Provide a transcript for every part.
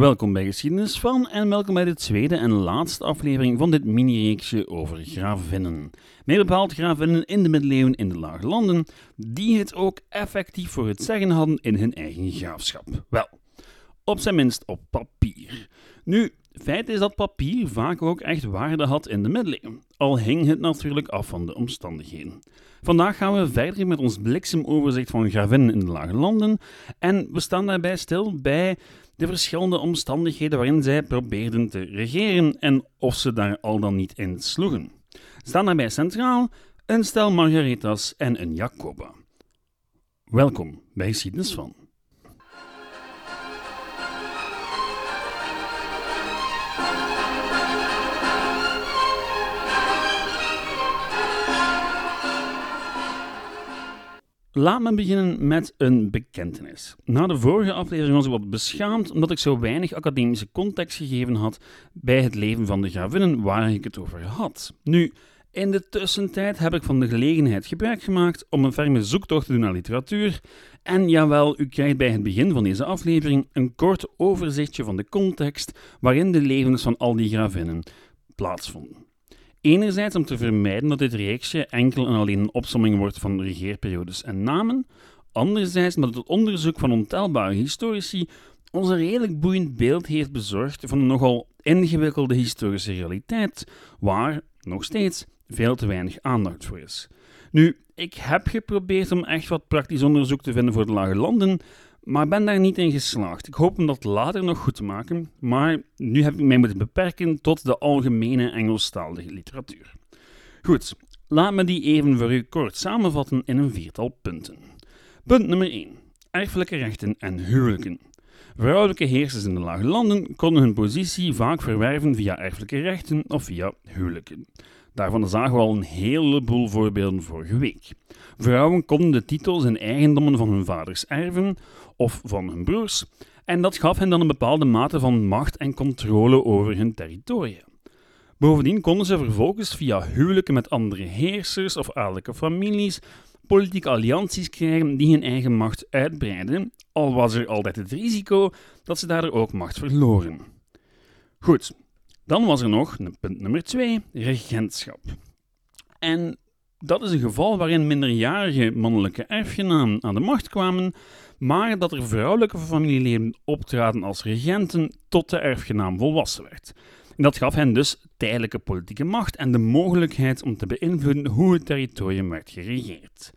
Welkom bij Geschiedenis van en welkom bij de tweede en laatste aflevering van dit mini-reeksje over gravinnen. Meer bepaald gravinnen in de middeleeuwen in de Lage Landen, die het ook effectief voor het zeggen hadden in hun eigen graafschap. Wel, op zijn minst op papier. Nu, feit is dat papier vaak ook echt waarde had in de middeleeuwen, al hing het natuurlijk af van de omstandigheden. Vandaag gaan we verder met ons bliksemoverzicht van gravinnen in de Lage Landen en we staan daarbij stil bij de verschillende omstandigheden waarin zij probeerden te regeren en of ze daar al dan niet in sloegen. Staan daarbij centraal een stel Margaretas en een Jacoba. Welkom bij Geschiedenis van. Laat me beginnen met een bekentenis. Na de vorige aflevering was ik wat beschaamd omdat ik zo weinig academische context gegeven had bij het leven van de gravinnen waar ik het over had. Nu, in de tussentijd heb ik van de gelegenheid gebruik gemaakt om een ferme zoektocht te doen naar literatuur. En jawel, u krijgt bij het begin van deze aflevering een kort overzichtje van de context waarin de levens van al die gravinnen plaatsvonden. Enerzijds om te vermijden dat dit reeksje enkel en alleen een opsomming wordt van regeerperiodes en namen, anderzijds omdat het onderzoek van ontelbare historici ons een redelijk boeiend beeld heeft bezorgd van een nogal ingewikkelde historische realiteit, waar, nog steeds, veel te weinig aandacht voor is. Nu, ik heb geprobeerd om echt wat praktisch onderzoek te vinden voor de lage landen, maar ben daar niet in geslaagd. Ik hoop om dat later nog goed te maken, maar nu heb ik mij moeten beperken tot de algemene Engelstalige literatuur. Goed, laat me die even voor u kort samenvatten in een viertal punten. Punt nummer 1. Erfelijke rechten en huwelijken. Vrouwelijke heersers in de lage landen konden hun positie vaak verwerven via erfelijke rechten of via huwelijken. Daarvan zagen we al een heleboel voorbeelden vorige week. Vrouwen konden de titels en eigendommen van hun vaders erven of van hun broers, en dat gaf hen dan een bepaalde mate van macht en controle over hun territorium. Bovendien konden ze vervolgens via huwelijken met andere heersers of adellijke families politieke allianties krijgen die hun eigen macht uitbreiden, al was er altijd het risico dat ze daardoor ook macht verloren. Goed, dan was er nog punt nummer 2, regentschap. En dat is een geval waarin minderjarige mannelijke erfgenamen aan de macht kwamen, maar dat er vrouwelijke familieleden optraden als regenten tot de erfgenaam volwassen werd. En dat gaf hen dus tijdelijke politieke macht en de mogelijkheid om te beïnvloeden hoe het territorium werd geregeerd.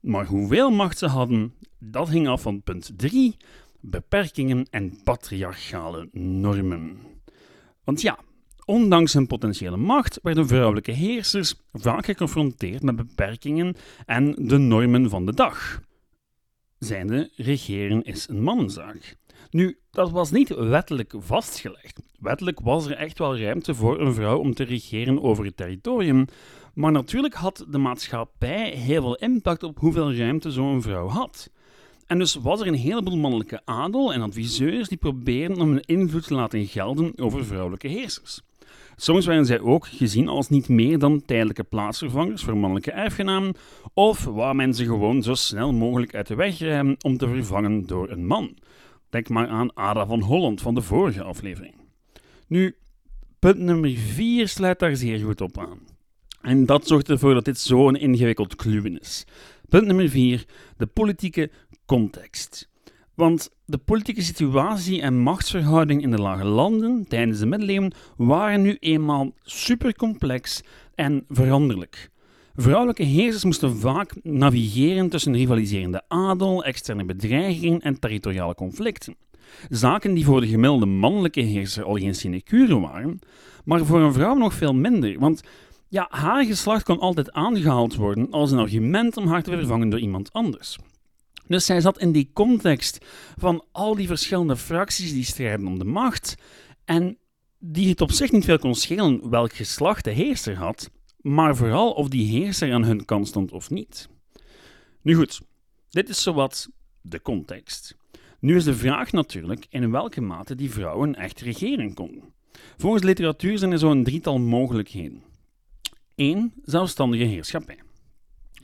Maar hoeveel macht ze hadden, dat hing af van punt 3, beperkingen en patriarchale normen. Want ja, ondanks hun potentiële macht werden vrouwelijke heersers vaak geconfronteerd met beperkingen en de normen van de dag. Zijnde, regeren is een mannenzaak. Nu, dat was niet wettelijk vastgelegd. Wettelijk was er echt wel ruimte voor een vrouw om te regeren over het territorium, maar natuurlijk had de maatschappij heel veel impact op hoeveel ruimte zo'n vrouw had. En dus was er een heleboel mannelijke adel en adviseurs die probeerden om hun invloed te laten gelden over vrouwelijke heersers. Soms werden zij ook gezien als niet meer dan tijdelijke plaatsvervangers voor mannelijke erfgenamen, of waar men ze gewoon zo snel mogelijk uit de weg ruimen om te vervangen door een man. Denk maar aan Ada van Holland van de vorige aflevering. Nu, punt nummer 4 sluit daar zeer goed op aan. En dat zorgt ervoor dat dit zo'n ingewikkeld kluwen is. Punt nummer 4, de politieke context. Want de politieke situatie en machtsverhouding in de lage landen tijdens de middeleeuwen waren nu eenmaal supercomplex en veranderlijk. Vrouwelijke heersers moesten vaak navigeren tussen rivaliserende adel, externe bedreigingen en territoriale conflicten. Zaken die voor de gemiddelde mannelijke heerser al geen sinecure waren, maar voor een vrouw nog veel minder, want ja, haar geslacht kon altijd aangehaald worden als een argument om haar te vervangen door iemand anders. Dus zij zat in die context van al die verschillende fracties die strijden om de macht en die het op zich niet veel kon schelen welk geslacht de heerser had, maar vooral of die heerser aan hun kant stond of niet. Nu goed, dit is zowat de context. Nu is de vraag natuurlijk in welke mate die vrouwen echt regeren konden. Volgens literatuur zijn er zo'n drietal mogelijkheden. 1. Zelfstandige heerschappij.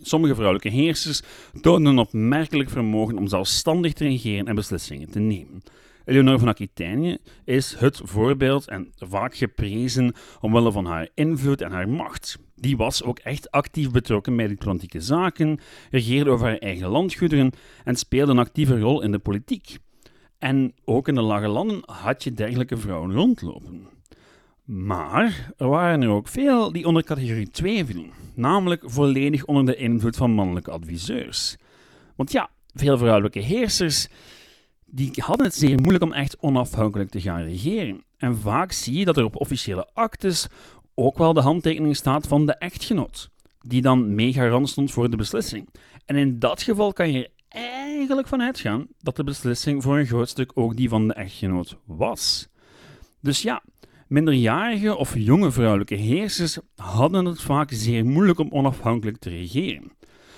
Sommige vrouwelijke heersers toonden een opmerkelijk vermogen om zelfstandig te regeren en beslissingen te nemen. Eleonore van Aquitaine is het voorbeeld en vaak geprezen omwille van haar invloed en haar macht. Die was ook echt actief betrokken bij diplomatieke zaken, regeerde over haar eigen landgoederen en speelde een actieve rol in de politiek. En ook in de lage landen had je dergelijke vrouwen rondlopen. Maar er waren er ook veel die onder categorie 2 vielen, namelijk volledig onder de invloed van mannelijke adviseurs. Want ja, veel vrouwelijke heersers die hadden het zeer moeilijk om echt onafhankelijk te gaan regeren. En vaak zie je dat er op officiële actes ook wel de handtekening staat van de echtgenoot, die dan mee garant stond voor de beslissing. En in dat geval kan je eigenlijk van uitgaan dat de beslissing voor een groot stuk ook die van de echtgenoot was. Dus ja, minderjarige of jonge vrouwelijke heersers hadden het vaak zeer moeilijk om onafhankelijk te regeren.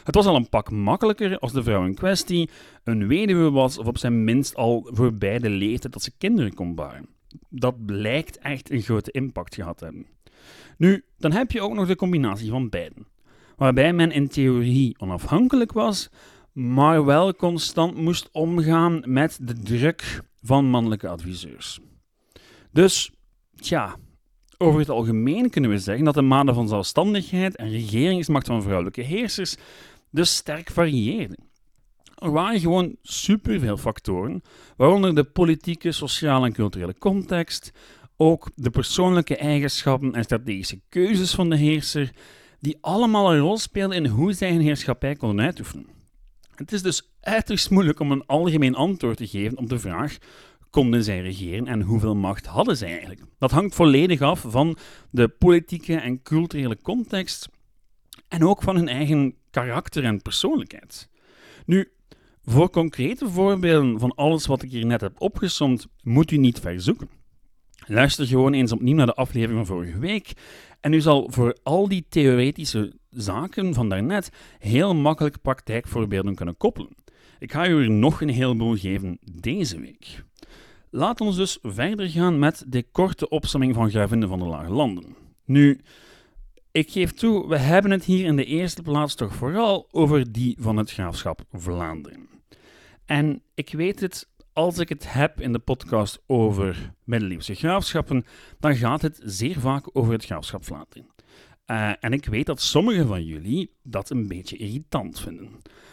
Het was al een pak makkelijker als de vrouw in kwestie een weduwe was of op zijn minst al voorbij de leeftijd dat ze kinderen kon baren. Dat blijkt echt een grote impact gehad te hebben. Nu, dan heb je ook nog de combinatie van beiden, waarbij men in theorie onafhankelijk was, maar wel constant moest omgaan met de druk van mannelijke adviseurs. Dus, tja, over het algemeen kunnen we zeggen dat de mate van zelfstandigheid en regeringsmacht van vrouwelijke heersers dus sterk varieerden. Er waren gewoon superveel factoren, waaronder de politieke, sociale en culturele context, ook de persoonlijke eigenschappen en strategische keuzes van de heerser, die allemaal een rol speelden in hoe zij hun heerschappij konden uitoefenen. Het is dus uiterst moeilijk om een algemeen antwoord te geven op de vraag: konden zij regeren en hoeveel macht hadden zij eigenlijk? Dat hangt volledig af van de politieke en culturele context en ook van hun eigen karakter en persoonlijkheid. Nu, voor concrete voorbeelden van alles wat ik hier net heb opgesomd, moet u niet verzoeken. Luister gewoon eens opnieuw naar de aflevering van vorige week en u zal voor al die theoretische zaken van daarnet heel makkelijk praktijkvoorbeelden kunnen koppelen. Ik ga u er nog een heleboel geven deze week. Laat ons dus verder gaan met de korte opsomming van gravinnen van de Lage Landen. Nu, ik geef toe, we hebben het hier in de eerste plaats toch vooral over die van het graafschap Vlaanderen. En ik weet het, als ik het heb in de podcast over middeleeuwse graafschappen, dan gaat het zeer vaak over het graafschap Vlaanderen. Uh, en ik weet dat sommigen van jullie dat een beetje irritant vinden.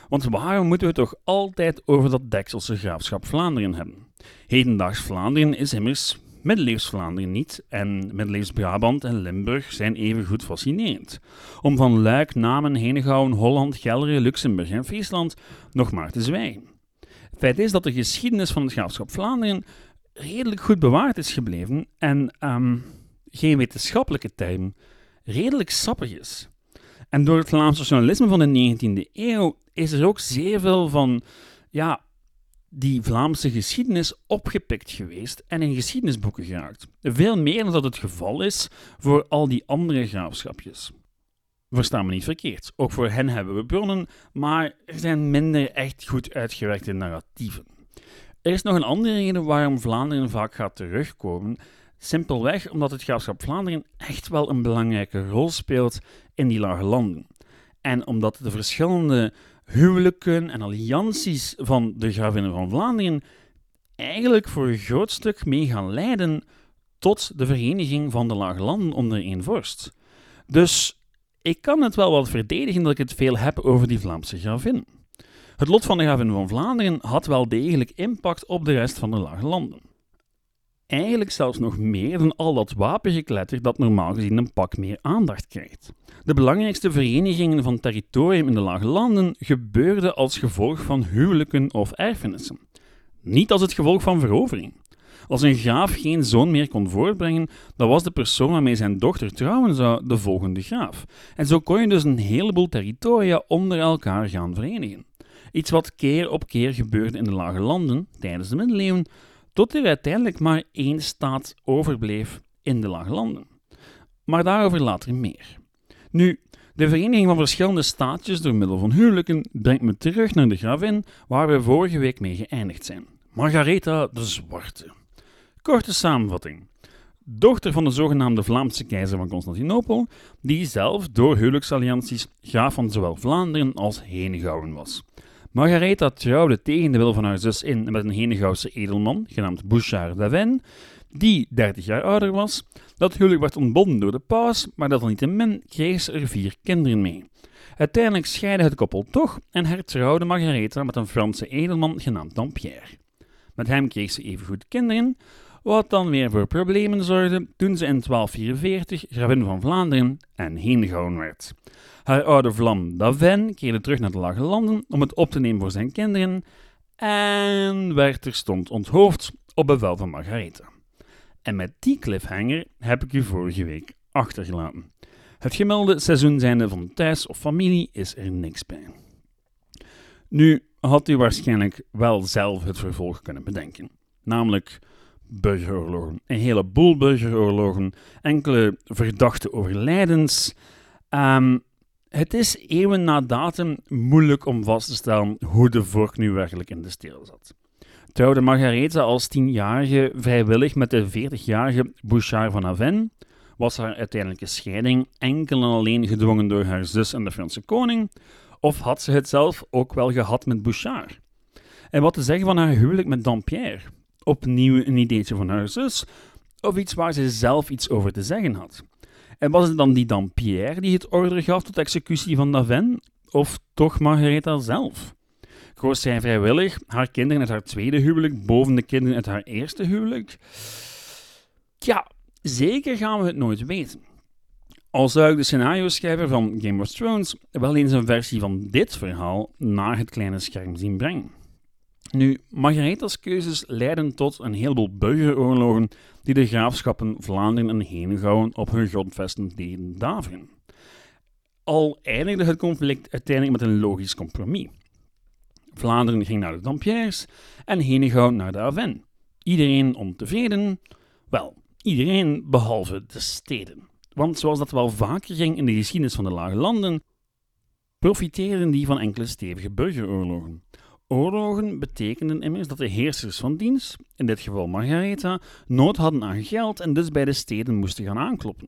Want waarom moeten we toch altijd over dat Dekselse graafschap Vlaanderen hebben? Hedendaags Vlaanderen is immers middeleeuws Vlaanderen niet en middeleeuws Brabant en Limburg zijn even goed fascinerend. Om van Luik, Namen, Henegouwen, Holland, Gelre, Luxemburg en Friesland nog maar te zwijgen. Feit is dat de geschiedenis van het graafschap Vlaanderen redelijk goed bewaard is gebleven en um, geen wetenschappelijke term redelijk sappig is. En door het Vlaamse journalisme van de 19e eeuw is er ook zeer veel van ja, die Vlaamse geschiedenis opgepikt geweest en in geschiedenisboeken geraakt. Veel meer dan dat het geval is voor al die andere graafschapjes. Versta me niet verkeerd, ook voor hen hebben we bronnen, maar er zijn minder echt goed uitgewerkte narratieven. Er is nog een andere reden waarom Vlaanderen vaak gaat terugkomen. Simpelweg omdat het graafschap Vlaanderen echt wel een belangrijke rol speelt in die lage landen. En omdat de verschillende huwelijken en allianties van de gravinnen van Vlaanderen eigenlijk voor een groot stuk mee gaan leiden tot de vereniging van de lage landen onder één vorst. Dus ik kan het wel wat verdedigen dat ik het veel heb over die Vlaamse gravin. Het lot van de gravin van Vlaanderen had wel degelijk impact op de rest van de lage landen. Eigenlijk zelfs nog meer dan al dat wapengekletter dat normaal gezien een pak meer aandacht krijgt. De belangrijkste verenigingen van territorium in de Lage Landen gebeurden als gevolg van huwelijken of erfenissen. Niet als het gevolg van verovering. Als een graaf geen zoon meer kon voortbrengen, dan was de persoon waarmee zijn dochter trouwen zou de volgende graaf. En zo kon je dus een heleboel territoria onder elkaar gaan verenigen. Iets wat keer op keer gebeurde in de Lage Landen tijdens de middeleeuwen, tot er uiteindelijk maar één staat overbleef in de Lage Landen. Maar daarover later meer. Nu, de vereniging van verschillende staatjes door middel van huwelijken brengt me terug naar de gravin waar we vorige week mee geëindigd zijn. Margaretha de Zwarte. Korte samenvatting. Dochter van de zogenaamde Vlaamse keizer van Constantinopel, die zelf door huwelijksallianties graaf van zowel Vlaanderen als Henegouwen was. Margaretha trouwde tegen de wil van haar zus in met een Henegouwse edelman, genaamd Bouchard d'Aven, die 30 jaar ouder was. Dat huwelijk werd ontbonden door de paus, maar desalniettemin kreeg ze er vier kinderen mee. Uiteindelijk scheidde het koppel toch en hertrouwde Margaretha met een Franse edelman genaamd Dampierre. Met hem kreeg ze evengoed kinderen, wat dan weer voor problemen zorgde toen ze in 1244 gravin van Vlaanderen en Henegouwen werd. Haar oude vlam Daven keerde terug naar de Lage Landen om het op te nemen voor zijn kinderen en werd terstond onthoofd op bevel van Margaretha. En met die cliffhanger heb ik u vorige week achtergelaten. Het gemelde seizoen zijnde van thuis of familie is er niks bij. Nu had u waarschijnlijk wel zelf het vervolg kunnen bedenken. Namelijk burgeroorlogen. Een heleboel burgeroorlogen, enkele verdachte overlijdens. Um, het is eeuwen na datum moeilijk om vast te stellen hoe de vork nu werkelijk in de steel zat. Trouwde Margaretha als tienjarige vrijwillig met de 40-jarige Bouchard van Avennes, was haar uiteindelijke scheiding enkel en alleen gedwongen door haar zus en de Franse koning, of had ze het zelf ook wel gehad met Bouchard? En wat te zeggen van haar huwelijk met Dampierre? Opnieuw een ideetje van haar zus, of iets waar ze zelf iets over te zeggen had? En was het dan die Dampierre die het order gaf tot executie van Daven, of toch Margaretha zelf? Koos zij vrijwillig haar kinderen uit haar tweede huwelijk boven de kinderen uit haar eerste huwelijk? Ja, zeker gaan we het nooit weten. Al zou ik de scenario-schrijver van Game of Thrones wel eens een versie van dit verhaal naar het kleine scherm zien brengen. Nu, Margaretha's keuzes leiden tot een heleboel burgeroorlogen die de graafschappen Vlaanderen en Henegouwen op hun grondvesten deden daveren. Al eindigde het conflict uiteindelijk met een logisch compromis. Vlaanderen ging naar de Dampierres en Henegouwen naar de Aven. Iedereen ontevreden? Wel, iedereen behalve de steden. Want zoals dat wel vaker ging in de geschiedenis van de Lage Landen, profiteerden die van enkele stevige burgeroorlogen. Oorlogen betekenden immers dat de heersers van dienst, in dit geval Margaretha, nood hadden aan geld en dus bij de steden moesten gaan aankloppen.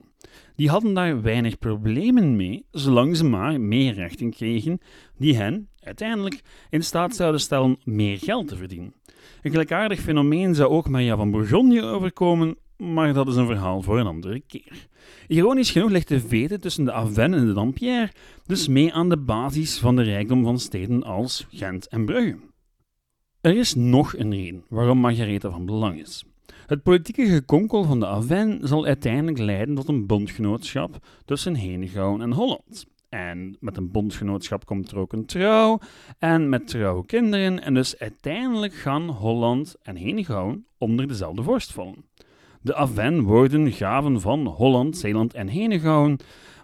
Die hadden daar weinig problemen mee, zolang ze maar meer rechten kregen die hen uiteindelijk in staat zouden stellen meer geld te verdienen. Een gelijkaardig fenomeen zou ook Maria van Bourgogne overkomen, maar dat is een verhaal voor een andere keer. Ironisch genoeg ligt de vete tussen de Aven en de Dampierre dus mee aan de basis van de rijkdom van steden als Gent en Brugge. Er is nog een reden waarom Margaretha van belang is. Het politieke gekonkel van de Aven zal uiteindelijk leiden tot een bondgenootschap tussen Henegouwen en Holland. En met een bondgenootschap komt er ook een trouw, en met trouw kinderen, en dus uiteindelijk gaan Holland en Henegouwen onder dezelfde vorst vallen. De Aven worden gaven van Holland, Zeeland en Henegouwen,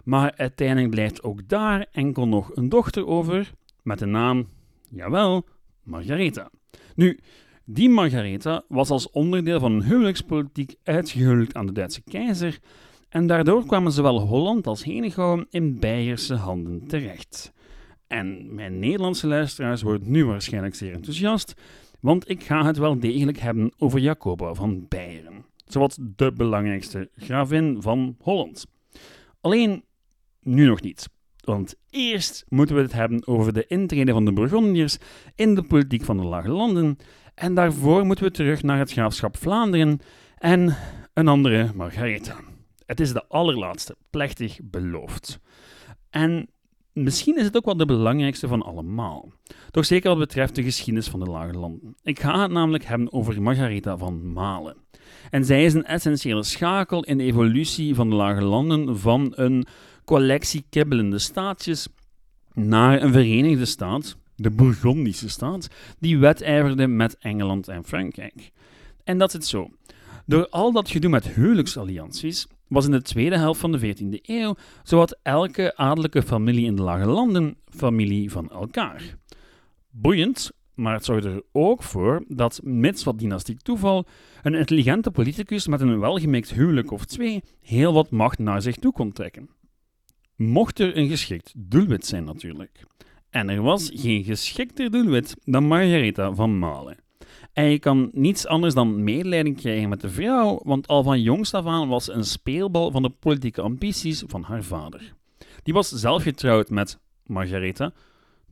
maar uiteindelijk blijft ook daar enkel nog een dochter over met de naam, jawel, Margaretha. Nu, die Margaretha was als onderdeel van een huwelijkspolitiek uitgehuwelijkd aan de Duitse keizer en daardoor kwamen zowel Holland als Henegouwen in Beierse handen terecht. En mijn Nederlandse luisteraars worden nu waarschijnlijk zeer enthousiast, want ik ga het wel degelijk hebben over Jacoba van Beieren zowat de belangrijkste gravin van Holland. Alleen nu nog niet. Want eerst moeten we het hebben over de intrede van de Burgondiërs in de politiek van de Lage Landen. En daarvoor moeten we terug naar het graafschap Vlaanderen en een andere Margaretha. Het is de allerlaatste, plechtig beloofd. En misschien is het ook wel de belangrijkste van allemaal. Toch zeker wat betreft de geschiedenis van de Lage Landen. Ik ga het namelijk hebben over Margaretha van Malen. En zij is een essentiële schakel in de evolutie van de lage landen van een collectie kibbelende staatjes naar een verenigde staat, de Bourgondische staat, die wedijverde met Engeland en Frankrijk. En dat zit zo. Door al dat gedoe met huwelijksallianties was in de tweede helft van de 14e eeuw zowat elke adellijke familie in de lage landen familie van elkaar. Boeiend, maar het zorgde er ook voor dat, mits wat dynastiek toeval, een intelligente politicus met een welgemikt huwelijk of twee heel wat macht naar zich toe kon trekken. Mocht er een geschikt doelwit zijn natuurlijk. En er was geen geschikter doelwit dan Margaretha van Malen. En je kan niets anders dan medelijden krijgen met de vrouw, want al van jongs af aan was ze een speelbal van de politieke ambities van haar vader. Die was zelf getrouwd met Margaretha,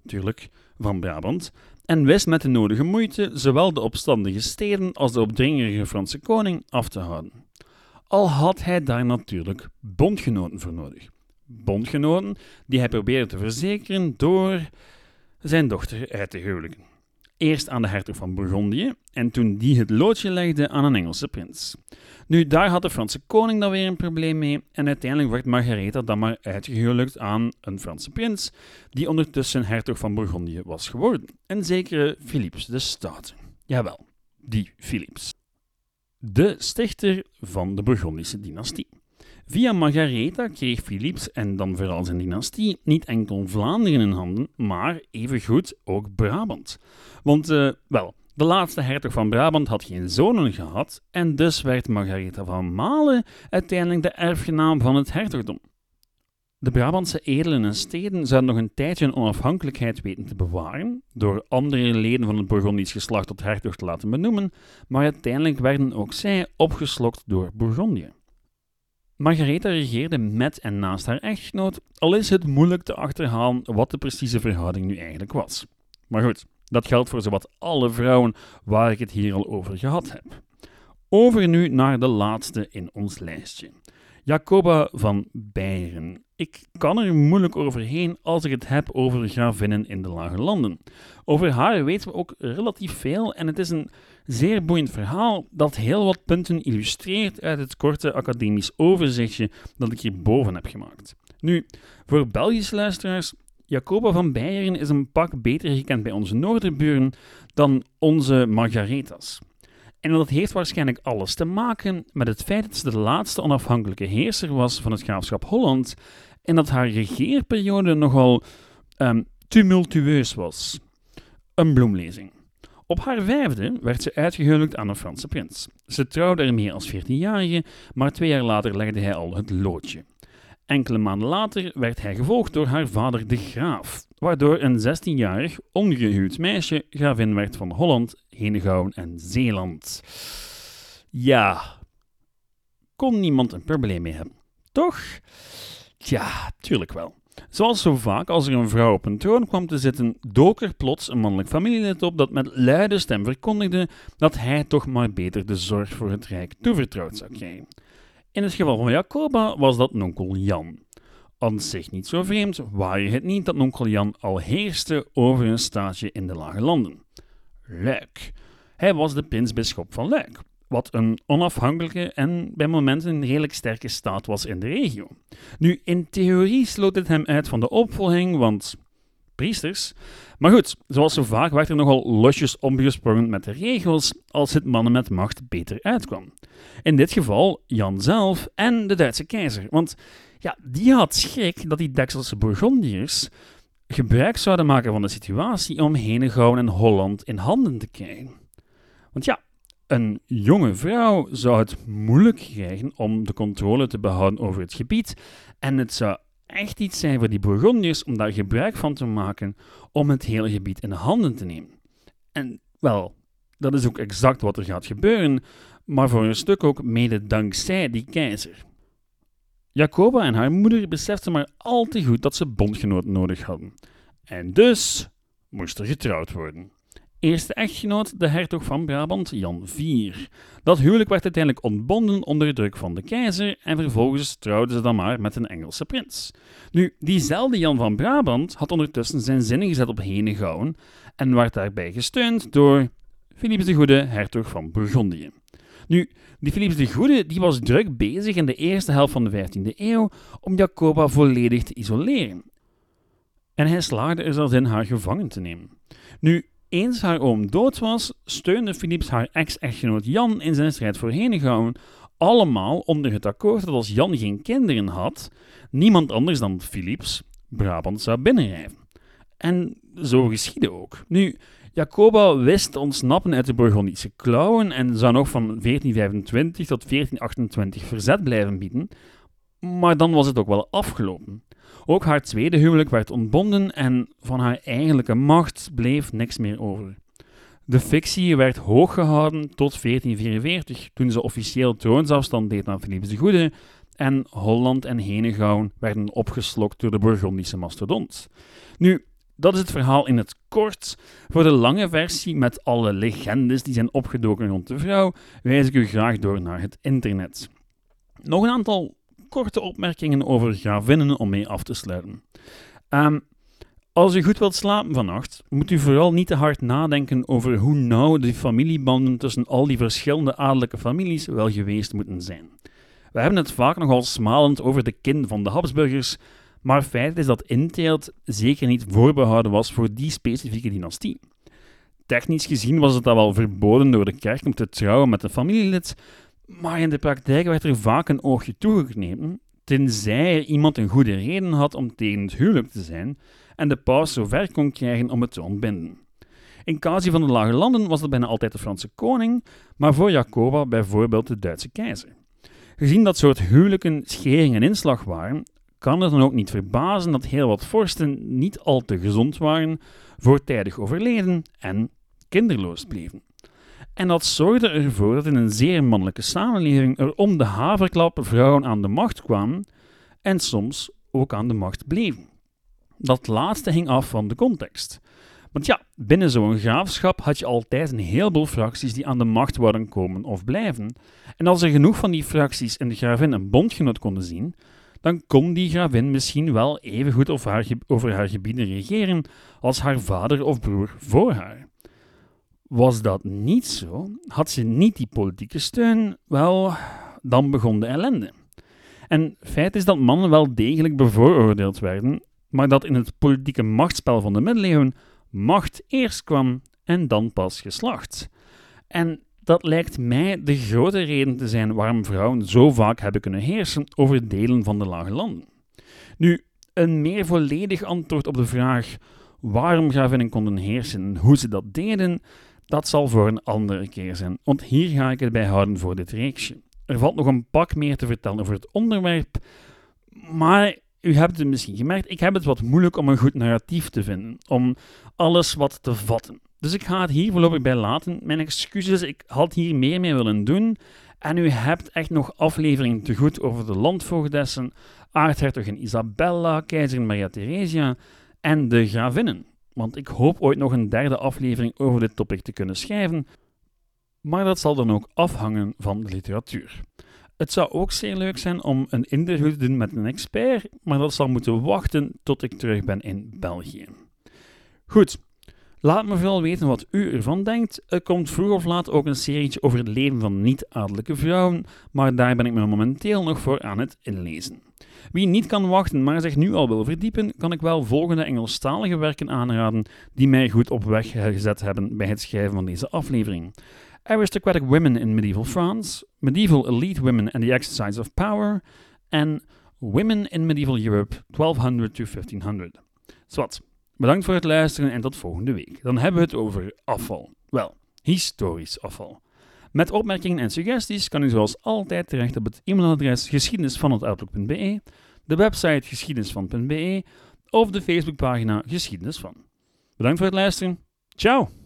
natuurlijk, van Brabant, en wist met de nodige moeite zowel de opstandige steden als de opdringerige Franse koning af te houden. Al had hij daar natuurlijk bondgenoten voor nodig. Bondgenoten die hij probeerde te verzekeren door zijn dochter uit te huwelijken. Eerst aan de hertog van Bourgondië en toen die het loodje legde aan een Engelse prins. Nu, daar had de Franse koning dan weer een probleem mee en uiteindelijk werd Margaretha dan maar uitgehuwelijkt aan een Franse prins, die ondertussen hertog van Bourgondië was geworden. Een zekere Philips de Stoute. Jawel, die Philips. De stichter van de Bourgondische dynastie. Via Margaretha kreeg Philips en dan vooral zijn dynastie niet enkel Vlaanderen in handen, maar evengoed ook Brabant. Want, uh, wel, de laatste hertog van Brabant had geen zonen gehad en dus werd Margaretha van Malen uiteindelijk de erfgenaam van het hertogdom. De Brabantse edelen en steden zouden nog een tijdje hun onafhankelijkheid weten te bewaren, door andere leden van het Bourgondisch geslacht tot hertog te laten benoemen, maar uiteindelijk werden ook zij opgeslokt door Bourgondië. Margaretha regeerde met en naast haar echtgenoot, al is het moeilijk te achterhalen wat de precieze verhouding nu eigenlijk was. Maar goed, dat geldt voor zowat alle vrouwen waar ik het hier al over gehad heb. Over nu naar de laatste in ons lijstje. Jacoba van Beieren. Ik kan er moeilijk overheen als ik het heb over gravinnen in de Lage Landen. Over haar weten we ook relatief veel en het is een zeer boeiend verhaal dat heel wat punten illustreert uit het korte academisch overzichtje dat ik hierboven heb gemaakt. Nu, voor Belgische luisteraars, Jacoba van Beieren is een pak beter gekend bij onze noorderburen dan onze Margaretas. En dat heeft waarschijnlijk alles te maken met het feit dat ze de laatste onafhankelijke heerser was van het graafschap Holland en dat haar regeerperiode nogal um, tumultueus was. Een bloemlezing. Op haar vijfde werd ze uitgehuwelijkt aan een Franse prins. Ze trouwde ermee als 14-jarige, maar twee jaar later legde hij al het loodje. Enkele maanden later werd hij gevolgd door haar vader de graaf, waardoor een 16-jarig ongehuwd meisje gravin werd van Holland, Henegouwen en Zeeland. Ja, kon niemand een probleem mee hebben, toch? Tja, tuurlijk wel. Zoals zo vaak als er een vrouw op een troon kwam te zitten, dook er plots een mannelijk familielid op dat met luide stem verkondigde dat hij toch maar beter de zorg voor het rijk toevertrouwd zou krijgen. In het geval van Jacoba was dat nonkel Jan. Aan zich niet zo vreemd, waar je het niet dat nonkel Jan al heerste over een staatje in de Lage Landen. Luik. Hij was de prinsbisschop van Luik, wat een onafhankelijke en bij momenten een redelijk sterke staat was in de regio. Nu, in theorie sloot het hem uit van de opvolging, want priesters. Maar goed, zoals zo vaak werd er nogal losjes omgesprongen met de regels als het mannen met macht beter uitkwam. In dit geval Jan zelf en de Duitse keizer, want ja, die had schrik dat die Dekselse Bourgondiërs gebruik zouden maken van de situatie om Henegouwen en Holland in handen te krijgen. Want ja, een jonge vrouw zou het moeilijk krijgen om de controle te behouden over het gebied en het zou echt iets zijn voor die Bourgondiërs om daar gebruik van te maken om het hele gebied in handen te nemen. En wel, dat is ook exact wat er gaat gebeuren, maar voor een stuk ook mede dankzij die keizer. Jacoba en haar moeder beseften maar al te goed dat ze bondgenoten nodig hadden. En dus moest er getrouwd worden. Eerste echtgenoot, de hertog van Brabant, Jan IV. Dat huwelijk werd uiteindelijk ontbonden onder druk van de keizer en vervolgens trouwden ze dan maar met een Engelse prins. Nu, diezelfde Jan van Brabant had ondertussen zijn zinnen gezet op Henegouwen en werd daarbij gesteund door Philips de Goede, hertog van Bourgondië. Nu, die Philips de Goede die was druk bezig in de eerste helft van de 15e eeuw om Jacoba volledig te isoleren. En hij slaagde er zelfs in haar gevangen te nemen. Nu, eens haar oom dood was, steunde Philips haar ex-echtgenoot Jan in zijn strijd voor Henegouwen, allemaal onder het akkoord dat als Jan geen kinderen had, niemand anders dan Philips Brabant zou binnenrijven. En zo geschiedde ook. Nu, Jacoba wist ontsnappen uit de Bourgondische klauwen en zou nog van 1425 tot 1428 verzet blijven bieden, maar dan was het ook wel afgelopen. Ook haar tweede huwelijk werd ontbonden en van haar eigenlijke macht bleef niks meer over. De fictie werd hoog gehouden tot 1444, toen ze officieel troonsafstand deed aan Philips de Goede en Holland en Henegouwen werden opgeslokt door de Bourgondische mastodont. Nu, dat is het verhaal in het kort. Voor de lange versie met alle legendes die zijn opgedoken rond de vrouw, wijs ik u graag door naar het internet. Nog een aantal korte opmerkingen over gravinnen om mee af te sluiten. Um, als u goed wilt slapen vannacht, moet u vooral niet te hard nadenken over hoe nauw de familiebanden tussen al die verschillende adellijke families wel geweest moeten zijn. We hebben het vaak nogal smalend over de kin van de Habsburgers, maar feit is dat inteelt zeker niet voorbehouden was voor die specifieke dynastie. Technisch gezien was het dan wel verboden door de kerk om te trouwen met een familielid, maar in de praktijk werd er vaak een oogje toegeknepen, tenzij er iemand een goede reden had om tegen het huwelijk te zijn en de paus zover kon krijgen om het te ontbinden. In casu van de Lage Landen was het bijna altijd de Franse koning, maar voor Jacoba bijvoorbeeld de Duitse keizer. Gezien dat soort huwelijken schering en inslag waren, kan het dan ook niet verbazen dat heel wat vorsten niet al te gezond waren, voortijdig overleden en kinderloos bleven. En dat zorgde ervoor dat in een zeer mannelijke samenleving er om de haverklap vrouwen aan de macht kwamen en soms ook aan de macht bleven. Dat laatste hing af van de context. Want ja, binnen zo'n graafschap had je altijd een heleboel fracties die aan de macht worden komen of blijven. En als er genoeg van die fracties in de gravin een bondgenoot konden zien, dan kon die gravin misschien wel even goed over haar, over haar gebieden regeren als haar vader of broer voor haar. Was dat niet zo, had ze niet die politieke steun, wel, dan begon de ellende. En feit is dat mannen wel degelijk bevooroordeeld werden, maar dat in het politieke machtsspel van de middeleeuwen macht eerst kwam en dan pas geslacht. En dat lijkt mij de grote reden te zijn waarom vrouwen zo vaak hebben kunnen heersen over delen van de lage landen. Nu, een meer volledig antwoord op de vraag waarom gravinnen konden heersen en hoe ze dat deden, dat zal voor een andere keer zijn, want hier ga ik het bij houden voor dit reeksje. Er valt nog een pak meer te vertellen over het onderwerp, maar u hebt het misschien gemerkt, ik heb het wat moeilijk om een goed narratief te vinden, om alles wat te vatten. Dus ik ga het hier voorlopig bij laten. Mijn excuses, ik had hier meer mee willen doen. En u hebt echt nog afleveringen te goed over de landvoogdessen, aartshertogin Isabella, keizerin Maria Theresia en de gravinnen. Want ik hoop ooit nog een derde aflevering over dit topic te kunnen schrijven. Maar dat zal dan ook afhangen van de literatuur. Het zou ook zeer leuk zijn om een interview te doen met een expert, maar dat zal moeten wachten tot ik terug ben in België. Goed, laat me vooral weten wat u ervan denkt. Er komt vroeg of laat ook een serietje over het leven van niet-adellijke vrouwen, maar daar ben ik me momenteel nog voor aan het inlezen. Wie niet kan wachten, maar zich nu al wil verdiepen, kan ik wel volgende Engelstalige werken aanraden die mij goed op weg gezet hebben bij het schrijven van deze aflevering. Aristocratic Women in Medieval France, Medieval Elite Women and the Exercise of Power en Women in Medieval Europe 1200 to 1500. Zwat, bedankt voor het luisteren en tot volgende week. Dan hebben we het over afval. Wel, historisch afval. Met opmerkingen en suggesties kan u zoals altijd terecht op het e-mailadres geschiedenisvan.outlook.be, de website geschiedenisvan.be of de Facebookpagina Geschiedenis van. Bedankt voor het luisteren. Ciao!